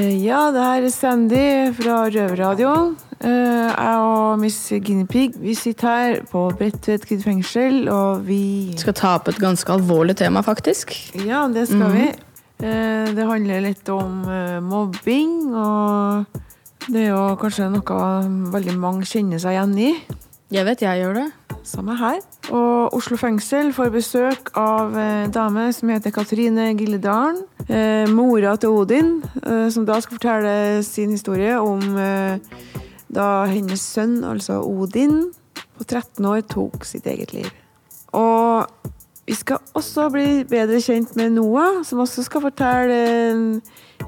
Eh, ja, det her er Sandy fra Røverradioen. Eh, jeg og Miss Guinea Pig vi sitter her på Bredtvet kvinnefengsel, og vi Skal ta opp et ganske alvorlig tema, faktisk. Ja, det skal vi. Eh, det handler litt om mobbing, og det er jo kanskje noe veldig mange kjenner seg igjen i. Jeg vet jeg gjør det. Samme her. Og Oslo fengsel får besøk av en dame som heter Katrine Gilledalen. Eh, mora til Odin, eh, som da skal fortelle sin historie om eh, da hennes sønn, altså Odin, på 13 år tok sitt eget liv. Og vi skal også bli bedre kjent med Noah, som også skal fortelle en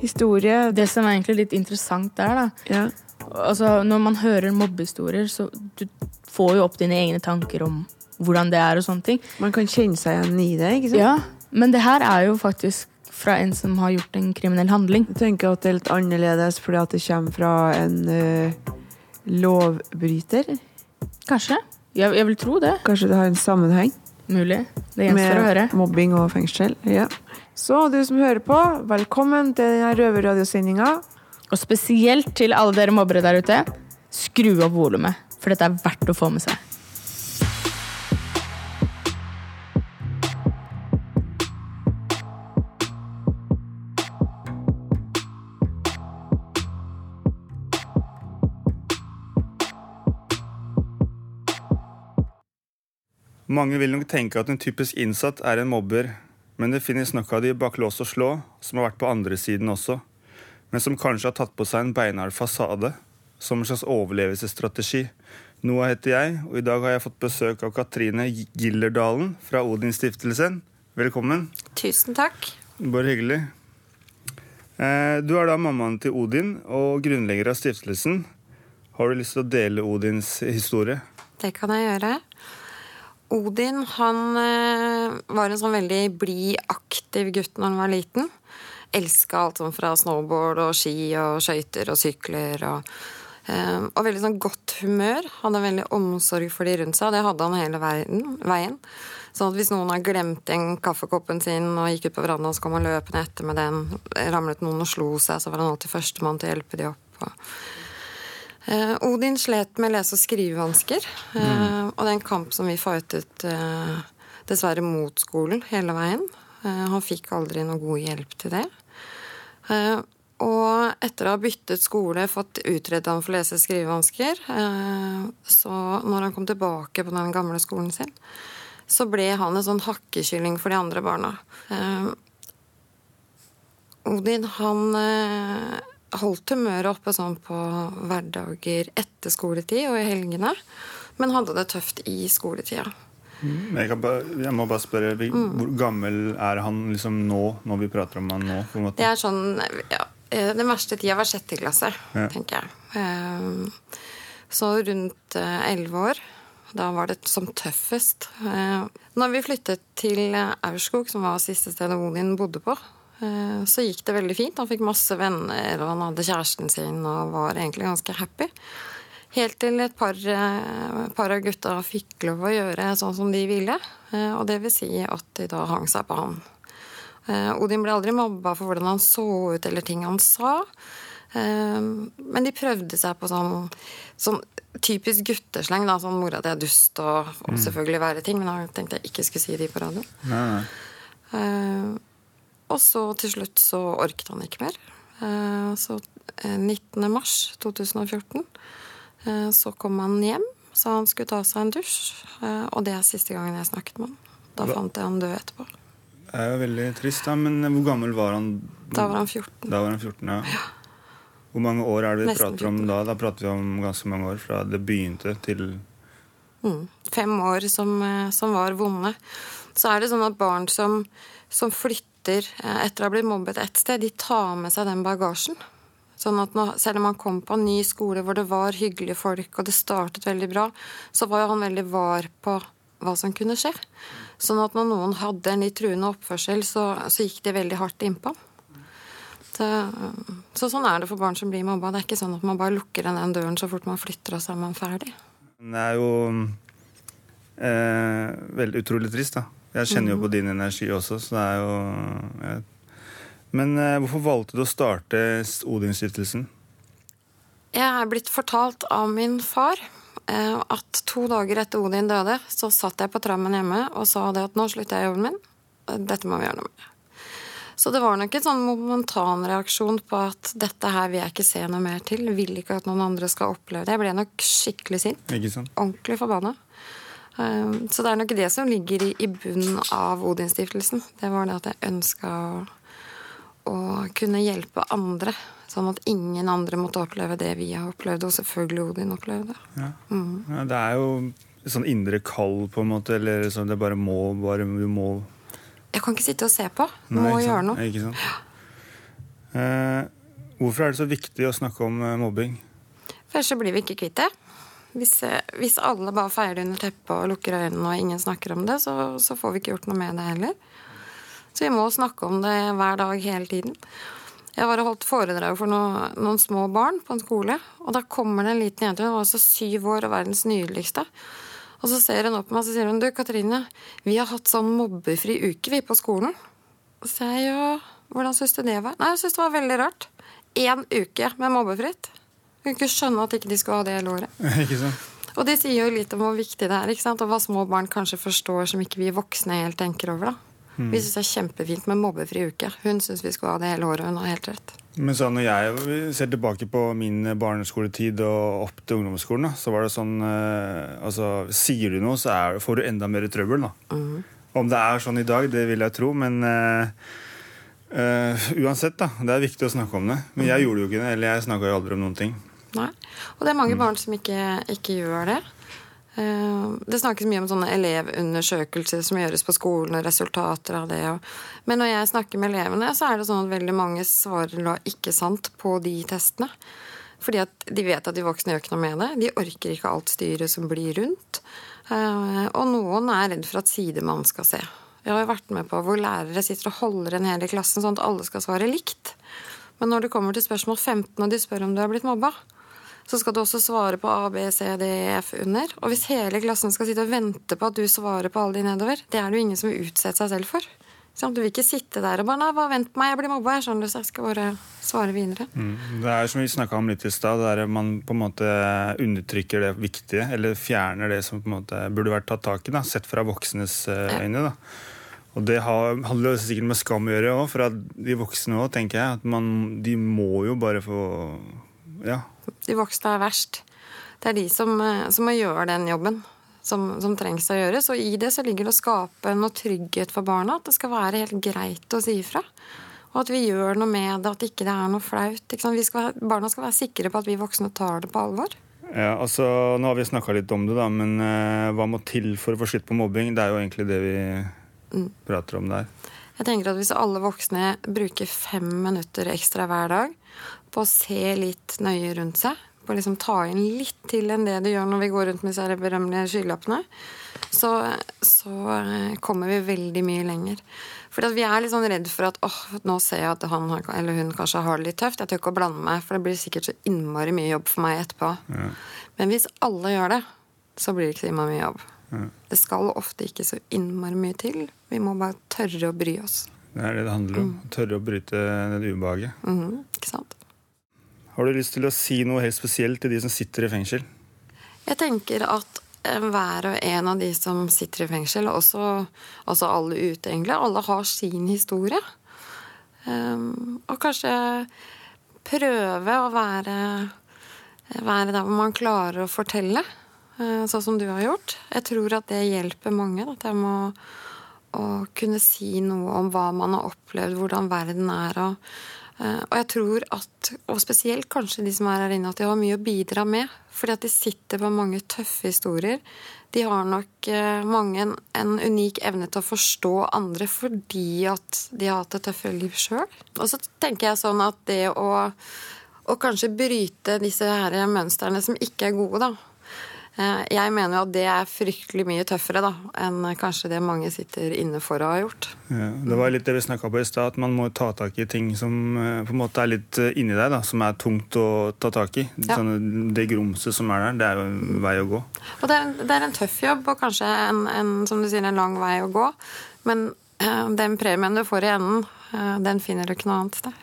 historie. Det som er egentlig litt interessant der, da Ja. Altså, Når man hører mobbehistorier, så du får jo opp dine egne tanker om hvordan det er og sånne ting. Man kan kjenne seg igjen i det, ikke sant? Ja, Men det her er jo faktisk fra en som har gjort en kriminell handling. Jeg tenker at det er litt annerledes fordi at det kommer fra en uh, lovbryter. Kanskje. Jeg, jeg vil tro det. Kanskje det har en sammenheng Mulig. Det gjenstår å høre. med mobbing og fengsel. Ja. Så du som hører på, velkommen til denne røverradiosendinga. Og spesielt til alle dere mobbere der ute, skru opp volumet. For dette er verdt å få med seg. Mange vil nok tenke at en typisk innsatt er en mobber, men det finnes nok av de bak lås og slå som har vært på andre siden også, men som kanskje har tatt på seg en beinhard fasade, som en slags overlevelsesstrategi. Noah heter jeg, og i dag har jeg fått besøk av Katrine Gillerdalen fra Odin-stiftelsen. Velkommen. Tusen takk. Bare hyggelig. Eh, Du er da mammaen til Odin og grunnlegger av stiftelsen. Har du lyst til å dele Odins historie? Det kan jeg gjøre. Odin han eh, var en sånn veldig blid, aktiv gutt når han var liten. Elska alt sånn fra snowboard og ski og skøyter og sykler. Og, og veldig sånn godt humør. Hadde veldig omsorg for de rundt seg. Det hadde han hele verden, veien. Sånn at hvis noen har glemt igjen kaffekoppen sin og gikk ut på verandaen, så kom han løpende etter med den. Ramlet noen og slo seg, så var han alltid førstemann til å hjelpe de opp. Eh, Odin slet med lese- og skrivevansker. eh, Og det er en kamp som vi fightet eh, dessverre mot skolen hele veien. Eh, han fikk aldri noe god hjelp til det. Og etter å ha byttet skole, fått utredet han for lese- og skrivevansker, eh, så når han kom tilbake på den gamle skolen sin, så ble han en sånn hakkekylling for de andre barna. Eh, Odin, han eh, holdt humøret oppe sånn på hverdager etter skoletid og i helgene, men hadde det tøft i skoletida. Jeg, kan bare, jeg må bare spørre, Mm. Hvor gammel er han liksom nå, når vi prater om han nå? Det er sånn ja, Den verste tida var sjette klasse, Ja. tenker jeg. Eh, Så rundt eh, elleve år. Da var det som tøffest. Eh, Når vi flyttet til eh, Aurskog, som var siste stedet Odin bodde på, eh, så gikk det veldig fint. Han fikk masse venner, og han hadde kjæresten sin og var egentlig ganske happy. Helt til et par, eh, par av gutta fikk lov å gjøre sånn som de ville. eh, Og det vil si at de da hang seg på han. Eh, Odin ble aldri mobba for hvordan han så ut eller ting han sa. Eh, Men de prøvde seg på sånn, sånn typisk guttesleng. Da, sånn 'mora di er dust' og, og selvfølgelig være ting. Men da tenkte jeg ikke skulle si de på radio. Nei. Eh, og så til slutt så orket han ikke mer. Så eh, 19. mars 2014 eh, så kom han hjem, sa han skulle ta seg en dusj. Og det er siste gangen jeg snakket med han. Da Hva- fant jeg han død etterpå. Det er jo veldig trist, da, men hvor gammel var han? Da var han 14. Da var han 14, ja. Hvor mange år er det vi Nesten prater om da? Da prater vi om ganske mange år, fra det begynte til Mm. Fem år som, eh, som var vonde. Så er det sånn at barn som, som flytter eh, etter å ha blitt mobbet et sted, de tar med seg den bagasjen. Sånn at nå, Selv om han kom på en ny skole hvor det var hyggelige folk, og det startet veldig bra, så var jo han veldig var på hva som kunne skje. Sånn at når noen hadde en litt truende oppførsel, så, så gikk det veldig hardt innpå. Så, så sånn er det for barn som blir mobba. Det er ikke sånn at man bare lukker igjen den døren så fort man flytter, og så er man ferdig. Det er jo eh, veldig utrolig trist, da. Jeg kjenner jo på din energi også, så det er jo jeg, Men eh, hvorfor valgte du å starte Odinstiftelsen? Jeg er blitt fortalt av min far at to dager etter Odin døde, så satt jeg på trammen hjemme og sa det at nå slutter jeg jobben min. Dette må vi gjøre noe med. Så det var nok en sånn momentan reaksjon på at dette her vil jeg ikke se noe mer til. Vil ikke at noen andre skal oppleve det. Jeg ble nok skikkelig sint. Ordentlig forbanna. Eh, Så det er nok det som ligger i, bunnen av Odinstiftelsen. Det var det at jeg ønska å kunne hjelpe andre. Sånn at ingen andre måtte oppleve det vi har opplevd, og selvfølgelig Odin opplevde. Ja. Ja, det er jo sånn indre kall, på en måte, eller sånn det bare må, bare du må Jeg kan ikke sitte og se på. Nei, Må sant? gjøre noe. Ikke sant? Eh, hvorfor er det så viktig å snakke om eh, mobbing? For så blir vi ikke kvitt det. Hvis, eh, hvis alle bare feier det under teppet og lukker øynene og ingen snakker om det, så, så får vi ikke gjort noe med det heller. Så vi må snakke om det hver dag hele tiden. Jeg var og holdt foredrag for noen, noen små barn på en skole. Og da kommer det en liten jente, hun var altså syv år og verdens nydeligste. Og så ser hun opp på meg og så sier hun, du Katrine, vi har hatt sånn mobbefri uke vi på skolen. Og så sier jeg ja, hvordan syns du det var? Nei, jeg syns det var veldig rart. Én uke med mobbefritt. Jeg kunne ikke skjønne at ikke de skulle ha det hele året. ikke sant? Og det sier jo litt om hvor viktig det er, ikke sant? og hva små barn kanskje forstår som ikke vi voksne helt tenker over. da. Vi syns det er kjempefint med mobbefri uke. Hun syns vi skulle ha det hele året. Hun har helt rett. Men så når jeg ser tilbake på min barneskoletid og opp til ungdomsskolen, da, så var det sånn eh, Altså, sier du noe, så er, får du enda mer trøbbel, da. Om det er sånn i dag, det vil jeg tro, men uh, uh, uansett, da. Det er viktig å snakke om det. Men jeg gjorde jo ikke det, eller jeg snakka jo aldri om noen ting. Nei. Og det er mange barn som ikke, ikke gjør det. Eh, Det snakkes mye om sånne elevundersøkelser som gjøres på skolen, og resultater av det. Men når jeg snakker med elevene, så er det sånn at veldig mange svarer da ikke sant på de testene. Fordi at de vet at de voksne gjør ikke noe med det. De orker ikke alt styret som blir rundt. Eh, Og noen er redd for at sidemann skal se. Jeg har vært med på hvor lærere sitter og holder en hel i klassen sånn at alle skal svare likt. Men når det kommer til spørsmål 15 og de spør om du har blitt mobba, så skal du også svare på A, B, C, D, E, F under. Og hvis hele klassen skal sitte og vente på at du svarer på alle de nedover, det er det jo ingen som vil utsette seg selv for. Sånn. Du vil ikke sitte der og bare 'nei, bare vent på meg, jeg blir mobba', jeg skjønner du, så jeg skal bare svare videre. Det er som vi snakka om litt i stad, det er man på en måte undertrykker det viktige, eller fjerner det som på en måte burde vært tatt tak i, da, sett fra voksnes eh, øyne. da. Og det har, handler sikkert med skam å gjøre òg, for at de voksne òg, tenker jeg. At man, de må jo bare få Ja. De voksne er verst. Det er de som, eh, som må gjøre den jobben som, som trengs å gjøres. Og i det så ligger det å skape noe trygghet for barna. At det skal være helt greit å si ifra. Og at vi gjør noe med det, at ikke det er noe flaut. Ikke skal, barna skal være sikre på at vi voksne tar det på alvor. Ja, altså, Nå har vi snakka litt om det, da, men uh, hva må til for å få slutt på mobbing? Det er jo egentlig det vi prater om der. Jeg tenker at Hvis alle voksne bruker fem minutter ekstra hver dag på å se litt nøye rundt seg, på å liksom ta inn litt til enn det du gjør når vi går rundt med disse berømmelige skylappene, så, så eh, kommer vi veldig mye lenger. Fordi at Vi er litt sånn redd for at åh, nå ser jeg at han eller hun kanskje har det litt tøft. Jeg tør ikke å blande meg, for det blir sikkert så innmari mye jobb for meg etterpå. Men hvis alle gjør det, så blir det ikke så innmari mye jobb. Det skal ofte ikke så innmari mye til. Vi må bare tørre å bry oss. Det er det det handler om. Tørre å bryte det ubehaget. Mhm, ikke sant? Har du lyst til å si noe helt spesielt til de som sitter i fengsel? Jeg tenker at eh, hver og en av de som sitter i fengsel, også, også alle ute egentlig, alle har sin historie. Um, og kanskje prøve å være, være der hvor man klarer å fortelle, sånn som du har gjort. Jeg tror at det hjelper mange. At jeg må å kunne si noe om hva man har opplevd, hvordan verden er. Og, eh, og jeg tror at, og spesielt kanskje de som er her inne, at de har mye å bidra med. Fordi at de sitter på mange tøffe historier. De har nok eh, mange en, en unik evne til å forstå andre fordi at de har hatt et tøffere liv sjøl. Og så tenker jeg sånn at det å, å kanskje bryte disse her mønstrene som ikke er gode, da. Eh, Jeg mener jo at det er fryktelig mye tøffere da, enn kanskje det mange sitter inne for å ha gjort. Ja, det var litt det vi snakka på i stad, at man må ta tak i ting som eh, på en måte er litt eh, inni deg, da, som er tungt å ta tak i. Ja. Sånn, det grumset som er der, det er jo en vei å gå. Og det er, det er en tøff jobb, og kanskje en, en, som du sier, en lang vei å gå. Men den premien du får i enden, Den finner du ikke noe annet sted.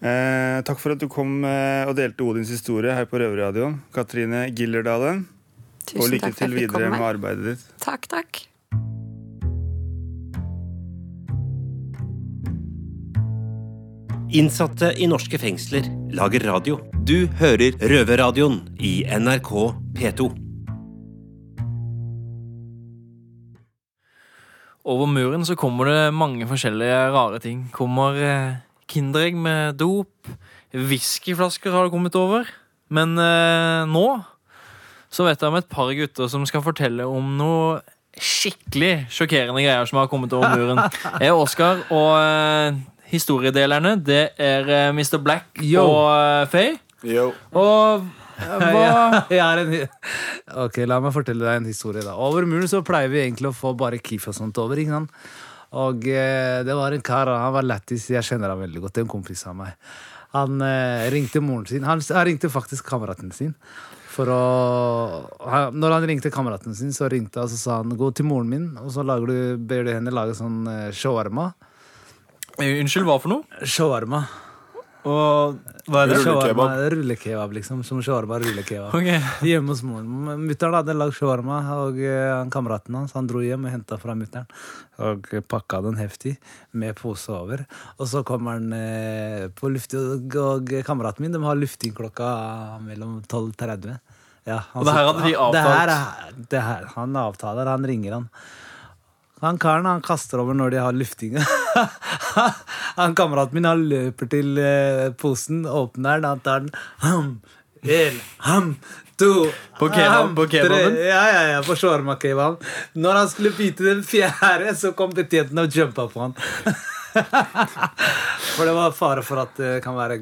Eh, takk for at du kom eh, og delte Odins historie her på Røverradioen. Katrine Gillerdalen. Og Tusen lykke takk for til videre med arbeidet ditt. Takk, takk. Innsatte i norske fengsler lager radio. Du hører Røverradioen i NRK P2. Over muren så kommer det mange forskjellige rare ting. Kommer eh, Kinderegg med dop. Whiskyflasker har det kommet over. Men eh, nå så vet jeg om et par gutter som skal fortelle om noe skikkelig sjokkerende greier som har kommet over muren. Jeg er Oskar, og eh, historiedelerne det er eh, Mr. Black Yo. og eh, Faye. Yo. Og eh, hva Jeg er en, ok, La meg fortelle deg en historie. da Over muren så pleier vi egentlig å få bare Kif og sånt over. ikke sant? Og eh, det var en kar, han var lættis. Jeg kjenner han veldig godt. Det er en kompis av meg. Han eh, ringte moren sin. Han, han ringte faktisk kameraten sin. For å, han, når han ringte kameraten sin, så ringte han og sa han, gå til moren min og så lager du, ber du henne lage sånn eh, shawarma. Unnskyld, hva for noe? Shawarma. Og hva er det? Rullekebab. Rullekebab, liksom. Som shawarma rullekebab. Okay. Hjemme hos moren. Mutter'n hadde lagd shawarma, og uh, kameraten hans han dro hjem og henta fra mutter'n. Og pakka den heftig med pose over. Og så kommer han uh, på luft, og, og kameraten min de har lufting klokka mellom 12.30. Ja, Og det her hadde de Det her, avtalt? er- det her, han avtaler, han ringer han. Han karen han kaster over når de har lufting. han kameraten min han løper til eh, posen, åpner den, han tar den. Ham, en, ham, to På kebab- ham, på kebaben? Ja, ja, ja, på shawarma-kebaben. Når han skulle bite den fjerde, så kom betjenten og jumpa på han. For det var fare for at det kan være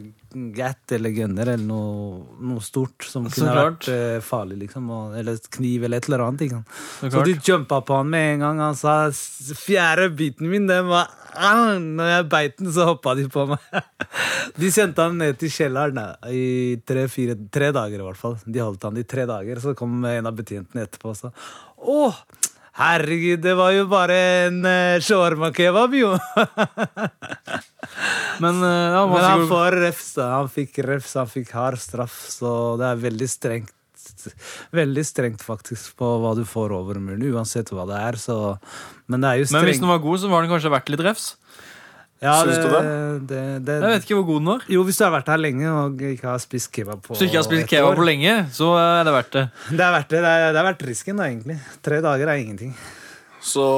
gat eller gunner eller noe, noe stort som Så kunne klart. vært eh, farlig, liksom. Og, eller et kniv eller et eller annet. Ikke sant? Så Så du jumpa på han med en gang. Han sa "S- fjerde biten min, den var ah!" Når jeg beit den, så hoppa de på meg. De sendte han ned til kjelleren i tre, fire, tre dager i hvert fall. De holdt han i tre dager. Så kom en av betjentene etterpå og sa Å, herregud, det var jo bare en uh, shawarma-kebab, jo. Men eh, ja, Men han sikkert- får refs. Han fikk refs, han fikk hard straff, så det er veldig strengt. Veldig strengt faktisk på hva du får over muren, uansett hva det er. Så, men det er jo Men hvis strengt. den var god, så var den kanskje verdt litt refs? ja, Syns du det? Det, det, Jeg vet ikke hvor god den var. Jo, hvis du har vært her lenge og ikke har spist kebab på Hvis du ikke har spist kebab på lenge, så er det verdt det. Det er verdt det. Det er, det er verdt risken, da, egentlig. Tre dager er ingenting. Så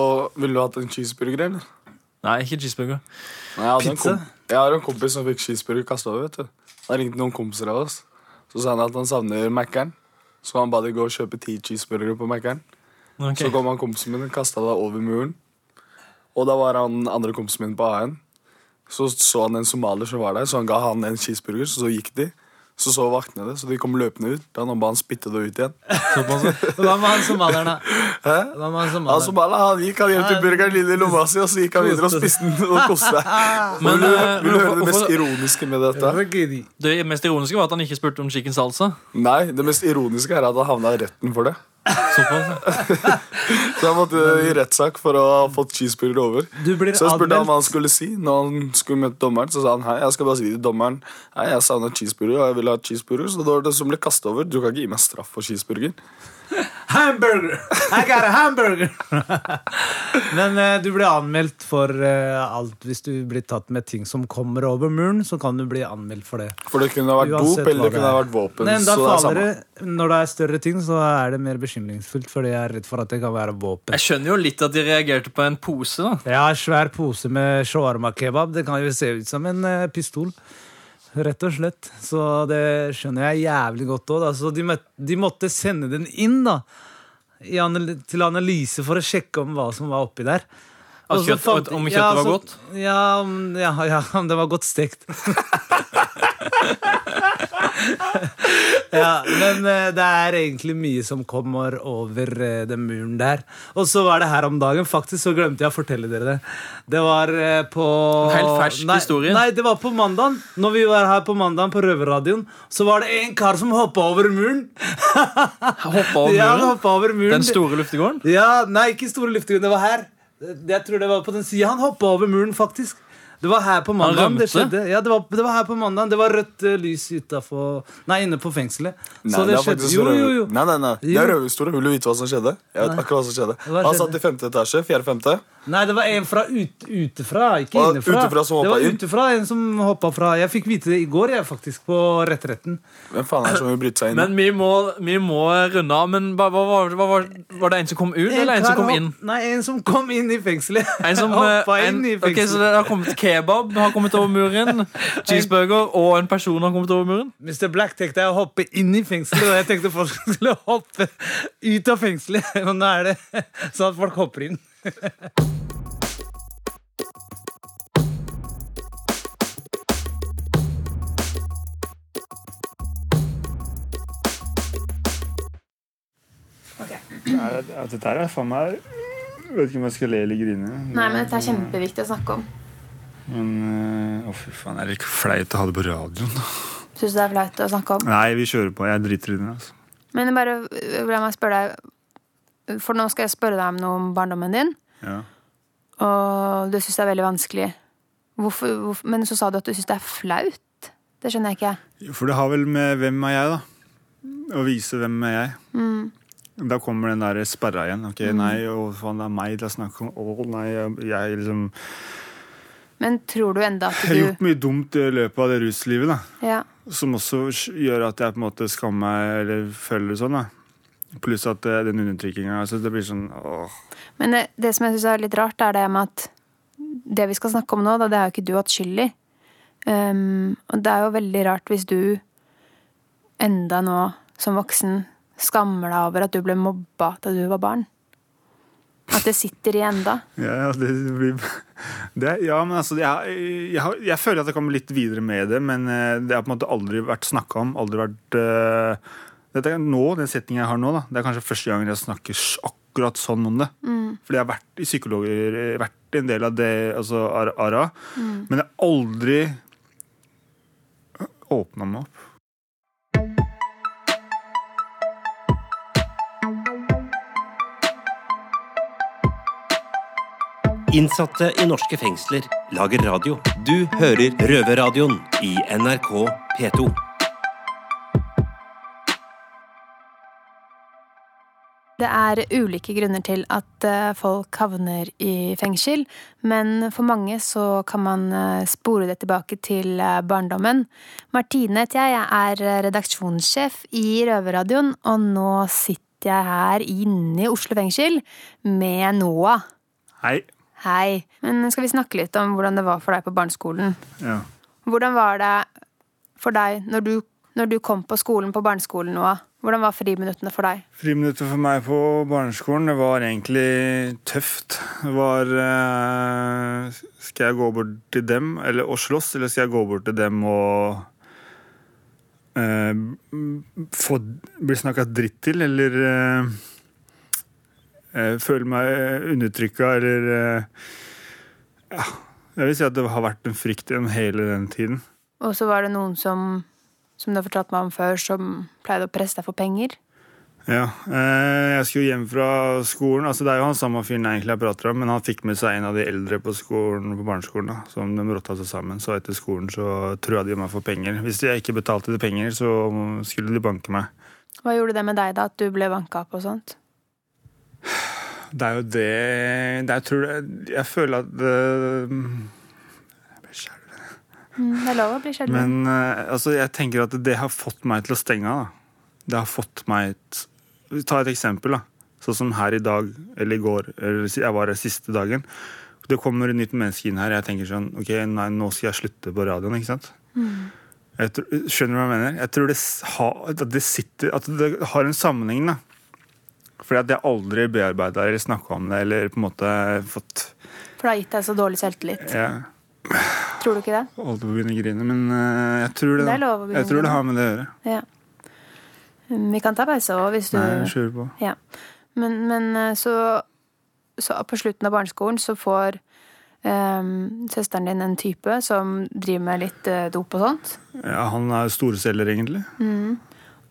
ville du hatt en cheeseburger, eller? Nei, ikke cheeseburger. Nei, jeg, hadde en Pizza? jeg har en kompis som fikk cheeseburger kasta over. vet du Da ringte noen kompiser av oss. Så sa han at han savner Mækkern. Så han ba de gå og kjøpe ti cheeseburgere på Mækkern. Ok. Så kom han kompisen min og kasta det over muren. Og da var han andre kompisen min på A1. Så så han en somalier som var der, så han ga han en cheeseburger. Så, så gikk de. Så så vaktene det, så de kom løpende ut. Da han ba han spytte det ut igjen. Hva med han somalieren, da? Hæ? Hva med han Han somalieren? somalier han gikk han hjem til burgeren lille i lomma si, og så gikk han videre og spiste den og koste seg. Men, Vil du, eh, vil du høre det mest ironiske med dette? Det mest ironiske var at han ikke spurte om chicken salsa. Nei, det mest ironiske er at han havna i retten for det. Såpass. Så jeg måtte i rettssak for å ha fått cheeseburger over. Du blir Så jeg spurte han hva han skulle si. Når han skulle møte dommeren, så sa han hei, jeg skal bare si til dommeren Hei, jeg savna cheeseburger, og jeg vil ha cheeseburger. Så da var det som ble kastet over. Du kan ikke gi meg straff for cheeseburger. Hamburger! I got a hamburger! Men eh, du blir anmeldt for eh, alt hvis du blir tatt med ting som kommer over muren. Så kan du bli anmeldt for det. For det kunne ha vært Uansett dop, eller hva det kunne ha vært våpen. Men da så det er samme. det, når det er større ting, så er det mer bekymringsfullt. Fordi jeg er redd for at det kan være våpen. Jeg skjønner jo litt at de reagerte på en pose. da Jeg har svær pose med shawarma-kebab. Det kan jo se ut som en eh, pistol. Rett og slett. Så det skjønner jeg jævlig godt òg. Så de, de måtte sende den inn da i anal til analyse for å sjekke om hva som var oppi der. At kjøtt- fant- om kjøttet var så- godt? Ja, ja, ja, om det var godt stekt. ja, men eh, det er egentlig mye som kommer over eh, den muren der. Og så var det her om dagen. Faktisk så glemte jeg å fortelle dere det. Det var eh, på En helt fersk nei, historie. Nei, det var på mandagen. Når vi var her på mandagen på Røverradioen, så var det en kar som hoppa over muren. Hoppa over Ja, over muren. Den store luftegården. Ja, Nei, ikke store luftegården. Det var her. Jeg tror det var på den sida. Han hoppa over muren, faktisk. Det var her på mandag det skjedde. Ja, det var, det var her på mandag Det var rødt uh, lys utafor Nei, inne på fengselet. Nei, Så det er skjedde. Jo, jo, jo. Nei, nei, nei. Det er. Vil du vite hva som skjedde? Jeg vet Nei. akkurat hva som skjedde Hva Han satt i femte etasje. Fjerde-femte. Nei, det var en fra ut, utefra, ikke innefra. utefra som det var inn? utefra, en som hoppa fra. Jeg fikk vite det i går, jeg, faktisk, på Retretten. Hvem faen er det som vil bryte seg inn? Men vi må, vi må runde av. Men hva, hva, hva, hva, var- var det en som kom ut, eller en som kom inn? Nei, en som kom inn i fengselet. En som, Hoppa eh, inn i fengselet. Okay, så det har kommet kebab har kommet over muren. Cheeseburger og en person har kommet over muren. Mr. Black tenkte jeg å hoppe inn i fengselet, og jeg tenkte folk skulle hoppe ut av fengselet. Men nå er det sånn at folk hopper inn. Dette her er faen meg Jeg vet ikke om jeg skal le eller grine. Nei, men dette er kjempeviktig å snakke om. Men eh, Å, fy faen. er Det ikke flaut å ha det på radioen. Syns du det er flaut å snakke om? Nei, vi kjører på. Jeg driter i det. altså. Men bare la meg spørre deg For nå skal jeg spørre deg om noe om barndommen din, Ja. og du syns det er veldig vanskelig. Hvorfor, hvorfor, men så sa du at du syns det er flaut. Det skjønner jeg ikke. For det har vel med hvem er jeg, da. Å vise hvem er jeg. Da kommer den der sperra igjen. Ok, nei, å faen, det er meg det er snakk om. Å nei, jeg, jeg liksom Men tror du enda at Jeg har gjort mye dumt i løpet av det ruslivet, da. ja. Som også gjør at jeg på en måte skammer meg eller føler det sånn. da. Pluss at eh, den undertrykkinga altså, Det blir sånn åh. Men det, det som jeg syns er litt rart, er det med at det vi skal snakke om nå, da, det er jo ikke du hatt skyld i. Um, og det er jo veldig rart hvis du enda nå som voksen skammer deg over at du ble mobba da du var barn. At det sitter i enda. Ja, det blir det, Ja, men altså jeg, jeg, jeg føler at jeg kommer litt videre med det, men eh, det har på en måte aldri vært snakka om. Aldri vært uh, dette nå, Den setningen jeg har nå, da, det er kanskje første gang jeg snakker akkurat sånn om det. Fordi jeg har vært i psykologer, eh, vært en del av det, altså ARA. ARA, men jeg har aldri åpna meg opp. Innsatte i norske fengsler lager radio. Du hører Røverradioen i NRK P2. Det er ulike grunner til at eh, folk havner i fengsel, men for mange så kan man eh, spore det tilbake til eh, barndommen. Martine heter jeg, jeg er redaksjonssjef i Røverradioen, og nå sitter jeg her inne i Oslo fengsel med Noah. Hei. Hei. Men skal vi snakke litt om hvordan det var for deg på barneskolen? Ja. Hvordan var det for deg når du, når du kom på skolen på barneskolen, nå? Hvordan var friminuttene for deg? Friminuttene for meg på barneskolen det var egentlig tøft. Det var eh, Skal jeg gå bort til dem eller, og slåss, eller skal jeg gå bort til dem og eh, få, bli snakka dritt til, eller eh, eh, føle meg undertrykka, eller eh, Ja. Jeg vil si at det har vært en frykt gjennom hele den tiden. Og så var det noen som, som du har fortalt meg om før, som pleide å presse deg for penger. Ja, eh, Jeg skulle hjem fra skolen. altså Det er jo han samme fyren jeg egentlig prater om, men han fikk med seg en av de eldre på skolen på barneskolen. da, som de rotta seg sammen. Så etter skolen så trua de meg for penger. Hvis jeg ikke betalte de penger, så skulle de banke meg. Hva gjorde det med deg, da, at du ble banka opp og sånt? Det er jo det, det Jeg tror Jeg føler at eh, Jeg blir skjelven. Mm, det er lov å bli skjelven. Men eh, altså, jeg tenker at det har fått meg til å stenge av. Det har fått meg t Ta et eksempel. da. Sånn som her i dag, eller i går, eller jeg var her siste dagen. Det kommer et nytt menneske inn her, jeg tenker sånn Ok, nei, nå skal jeg slutte på radioen, ikke sant? Jeg tror, skjønner du hva jeg mener? Jeg tror det, s- ha, det sitter At det har en sammenheng, da. Fordi at jeg aldri bearbeida eller snakka om det, eller på en måte fått For det har gitt deg så dårlig selvtillit. Ja. Tror du ikke det? holdt på å begynne å grine, men eh, jeg tror det, Det er lov å Jeg tror det har med det å gjøre. Ja. Mm, Vi kan ta pause òg, hvis du Nei, kjør på. Ja. Men, men eh, så, så på slutten av barneskolen så får um, søsteren din en type som driver med litt dop og sånt. Ja, han er storselger, egentlig.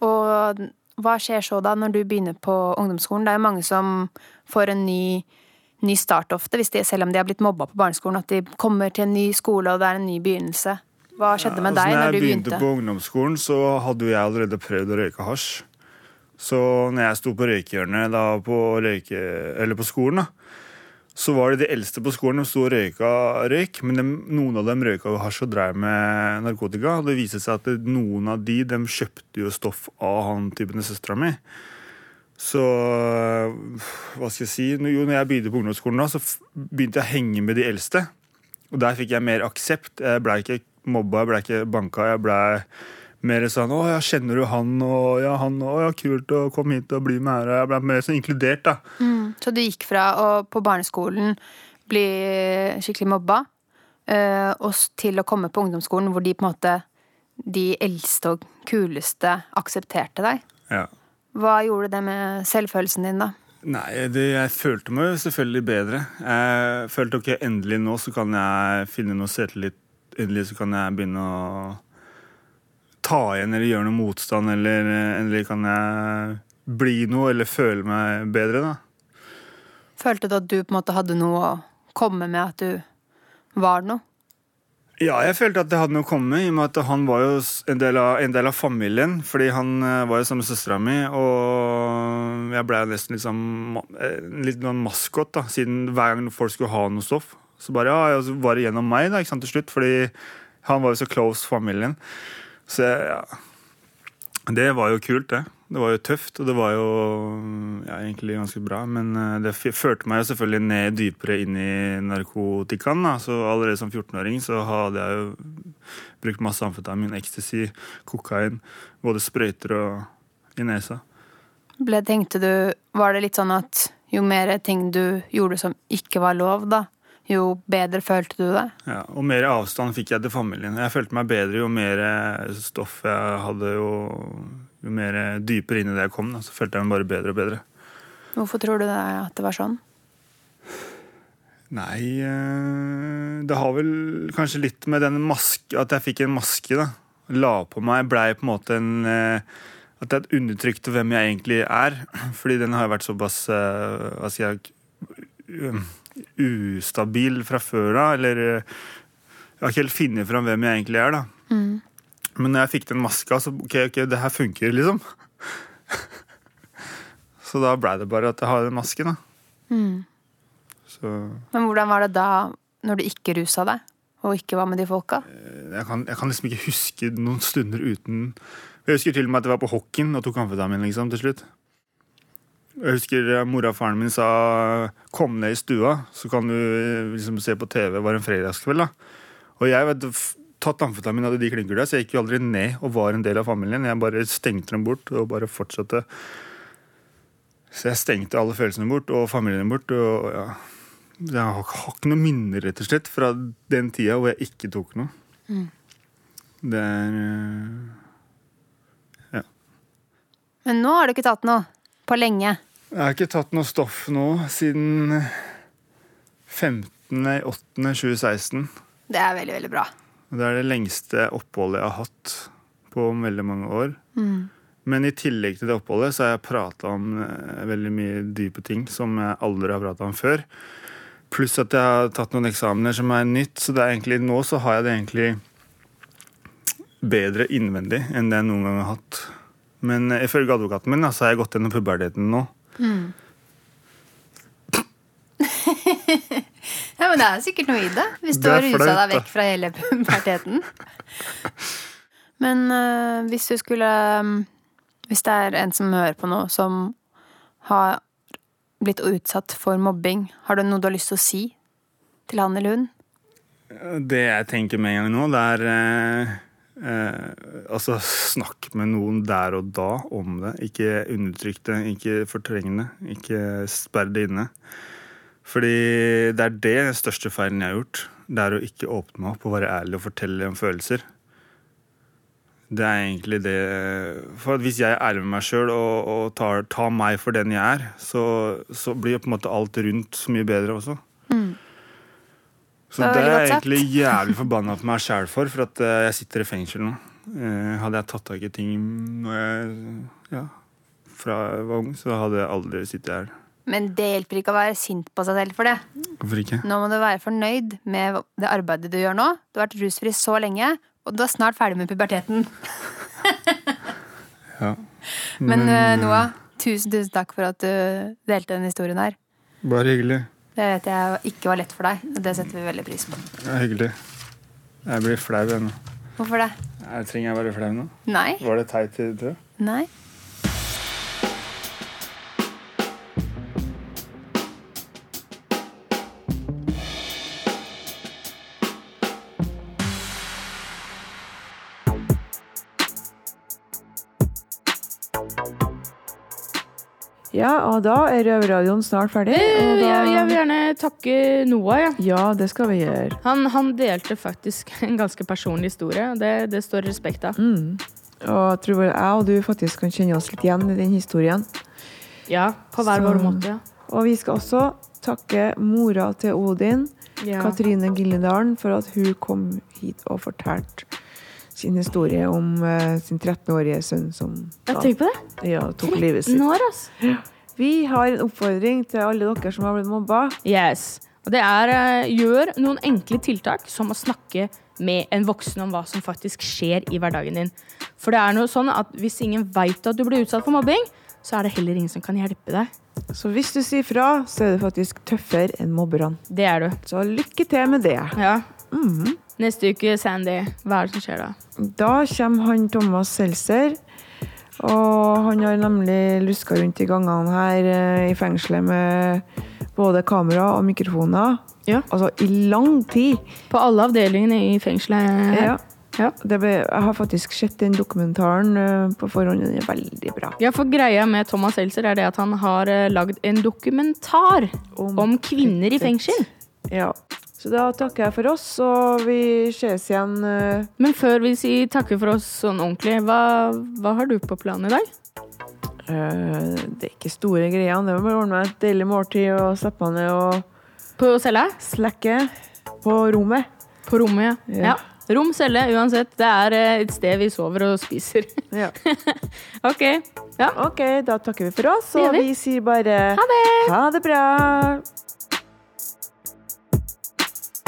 Og hva skjer så da når du begynner på ungdomsskolen? Det er jo mange som får en ny ny start ofte, de, selv om de har blitt mobba på barneskolen. At de kommer til en ny skole, og det er en ny begynnelse. Hva skjedde med Altså, deg når når du jeg begynte begynte? på ungdomsskolen, så hadde jeg allerede prøvd å røyke hasj. Så når jeg sto på røykehjørnet på, røyke, på skolen, da, så var det de eldste på skolen som sto og røyka røyk. Men de, noen av dem røyka jo hasj og drev med narkotika. Og det viste seg at noen av de de kjøpte jo stoff av han typen søstera mi. Så hva skal jeg si Jo, når jeg begynte på ungdomsskolen, da, så begynte jeg å henge med de eldste. Og der fikk jeg mer aksept. Jeg blei ikke mobba, jeg blei ikke banka. Jeg blei mer sånn 'Å ja, kjenner du han?' og 'Ja, han Å ja, kult å komme hit og bli med her.' Jeg ble mer sånn inkludert, da. Mm. Så du gikk fra å på barneskolen bli skikkelig mobba, eh, og til å komme på ungdomsskolen hvor de på en måte de eldste og kuleste aksepterte deg. Ja. Hva gjorde det med selvfølelsen din, da? Nei, det, jeg følte meg selvfølgelig bedre. Jeg følte ok, endelig nå så kan jeg finne noe selvtillit. Endelig så kan jeg begynne å ta igjen eller gjøre noe motstand, eller endelig kan jeg bli noe eller føle meg bedre, da. Følte du at du på en måte hadde noe å komme med, at du var noe? Ja, jeg følte at det hadde noe å komme med, i og med at han var jo en del av, en del av familien. Fordi han eh, var jo sammen med søstera mi, og jeg ble nesten litt sånn eh, litt noen maskot, da, siden hver gang folk skulle ha noe stoff. Så bare, ja, var det gjennom meg, da, ikke sant, til slutt, fordi han var jo så close familien. Så ja. Det var jo kult, det. Det var jo tøft, og det var jo ja, egentlig ganske bra. Men eh, det førte meg jo selvfølgelig ned dypere inn i narkotikaen. Da. Så allerede som 14-åring så hadde jeg jo brukt masse amfetamin, ecstasy, kokain. Både sprøyter og i nesa. Ble, tenkte du, var det litt sånn at jo mer ting du gjorde som ikke var lov, da, jo bedre følte du det? Ja, og mer avstand fikk jeg til familien. Jeg følte meg bedre jo mer stoff jeg hadde, jo, jo mer dypere inn i det jeg kom. Da, så følte jeg meg bare bedre og bedre. Hvorfor tror du det at det var sånn? Nei, eh, det har vel kanskje litt med den maske At jeg fikk en maske, da. La på meg. Blei på en måte en eh, At jeg undertrykte hvem jeg egentlig er. Fordi den har vært såpass eh, Hva skal jeg Ustabil fra før av. Eller eh, Jeg har ikke helt funnet fram hvem jeg egentlig er, da. Men når jeg fikk den maska, så ok, ok, det her funker, liksom. så da blei det bare at jeg har den masken, da. Så Men hvordan var det da, når du ikke rusa deg, og ikke var med de folka? jeg kan, jeg kan liksom ikke huske noen stunder uten Jeg husker til og med at jeg var på hockeyen og tok amfetamin liksom, til slutt. Jeg husker eh, mora og faren min sa 'kom ned i stua, så kan du eh, liksom se på TV'. Det var en fredagskveld. da. Og jeg vet, tatt amfetamin hadde de klinker der, så jeg gikk jo aldri ned og var en del av familien. Jeg bare stengte dem bort og bare fortsatte. Så jeg stengte alle følelsene bort og familien bort. og ja, Jeg har, har ikke noen minner rett og slett fra den tida hvor jeg ikke tok noe. Det er Ja. Men nå har du ikke tatt noe. På lenge. Jeg har ikke tatt noe stoff nå siden 15.8.2016. Det er veldig, veldig bra. Det er det lengste oppholdet jeg har hatt på veldig mange år. Men i tillegg til det oppholdet så har jeg prata om eh, veldig mye dype ting som jeg aldri har prata om før. Pluss at jeg har tatt noen eksamener som er nytt. Så det er egentlig, nå så har jeg det egentlig bedre innvendig enn det jeg noen gang har hatt. Men eh, ifølge advokaten min så har jeg gått gjennom puberteten nå. Ja, men det er sikkert noe i det. Hvis du har rusa deg vekk fra hele puberteten. Men øh, hvis du skulle øh, Hvis det er en som hører på nå, som har blitt utsatt for mobbing, har du noe du har lyst til å si til han eller hun? Det jeg tenker med en gang nå, det er eh, eh, Altså, snakk med noen der og da om det. Ikke undertrykk det, ikke fortreng det. Ikke sperr det inne. Fordi det er det største feilen jeg har gjort. Det er å ikke åpne meg opp og være ærlig og fortelle om følelser. Det er egentlig det For hvis jeg er ærlig med meg sjøl og, og tar, tar meg for den jeg er, så, så blir på en måte alt rundt så mye bedre også. Så Det det er jeg egentlig jævlig forbanna på meg sjæl for, for at eh, jeg sitter i fengsel nå. Eh, Hadde jeg tatt tak i ting når jeg, ja, fra jeg var ung, så hadde jeg aldri sittet her. Men det hjelper ikke å være sint på seg selv for det. Hvorfor ikke? Nå må du være fornøyd med det arbeidet du gjør nå. Du har vært rusfri så lenge, og du er snart ferdig med puberteten. Ja. Men Men Noah, tusen, tusen takk for at du delte den historien her. Bare hyggelig. Det vet jeg ikke var lett for deg, og det setter vi veldig pris på. Det er hyggelig. Jeg blir flau ennå. Hvorfor det? Jeg trenger jeg være flau nå? Nei. Var det teit til det? Nei. Ja, og da er Røverradioen snart ferdig. Da... Jeg, jeg vil gjerne takke Noah. Ja. Ja, det skal vi gjøre. Han, han delte faktisk en ganske personlig historie. Det, det står respekt av. Mm. Og jeg tror vel jeg og du faktisk kan kjenne oss litt igjen i den historien. Ja, på hver vår måte. Og vi skal også takke mora til Odin, Ja. Katrine Gilledalen, for at hun kom hit og fortalte sin historie om uh, sin 13-årige sønn som da- tenk på det. ja, tok livet sitt. år, altså. Vi har en oppfordring til alle dere som har blitt mobba. Yes. Og det er uh, gjør noen enkle tiltak, som å snakke med en voksen om hva som faktisk skjer i hverdagen din. For det er noe sånn at hvis ingen veit at du blir utsatt for mobbing, så er det heller ingen som kan hjelpe deg. Så hvis du sier fra, så er du faktisk tøffere enn mobberne. Det er du. Så lykke til med det. Ja. Mhm. Neste uke, Sandy. Hva er det som skjer da? Da kommer han Thomas Seltzer. Og han har nemlig luska rundt i gangene her eh, i fengselet med både kamera og mikrofoner. Ja. Altså i lang tid. På alle avdelingene i fengselet her. Ja. Ja. Det ble, jeg har faktisk sett den dokumentaren eh, på forhånd. Den er veldig bra. Ja, for greia med Thomas Seltzer er det at han har eh, lagd en dokumentar om kvinner i fengsel. Ja. Så da takker jeg for oss, og vi ses igjen. eh, Men før vi sier takker for oss sånn ordentlig, hva, hva har du på planen i dag? Uh, det er ikke store greiene. Det er bare å ordne meg et deilig måltid og slappe meg ned og På cella? slekke på rommet. På rommet, ja. Ja. ja. Rom, celle, uansett. Det er eh, et sted vi sover og spiser. Ja. ok. Ja. Ok, da takker vi for oss, og vi. vi sier bare Ha det! Ha det bra!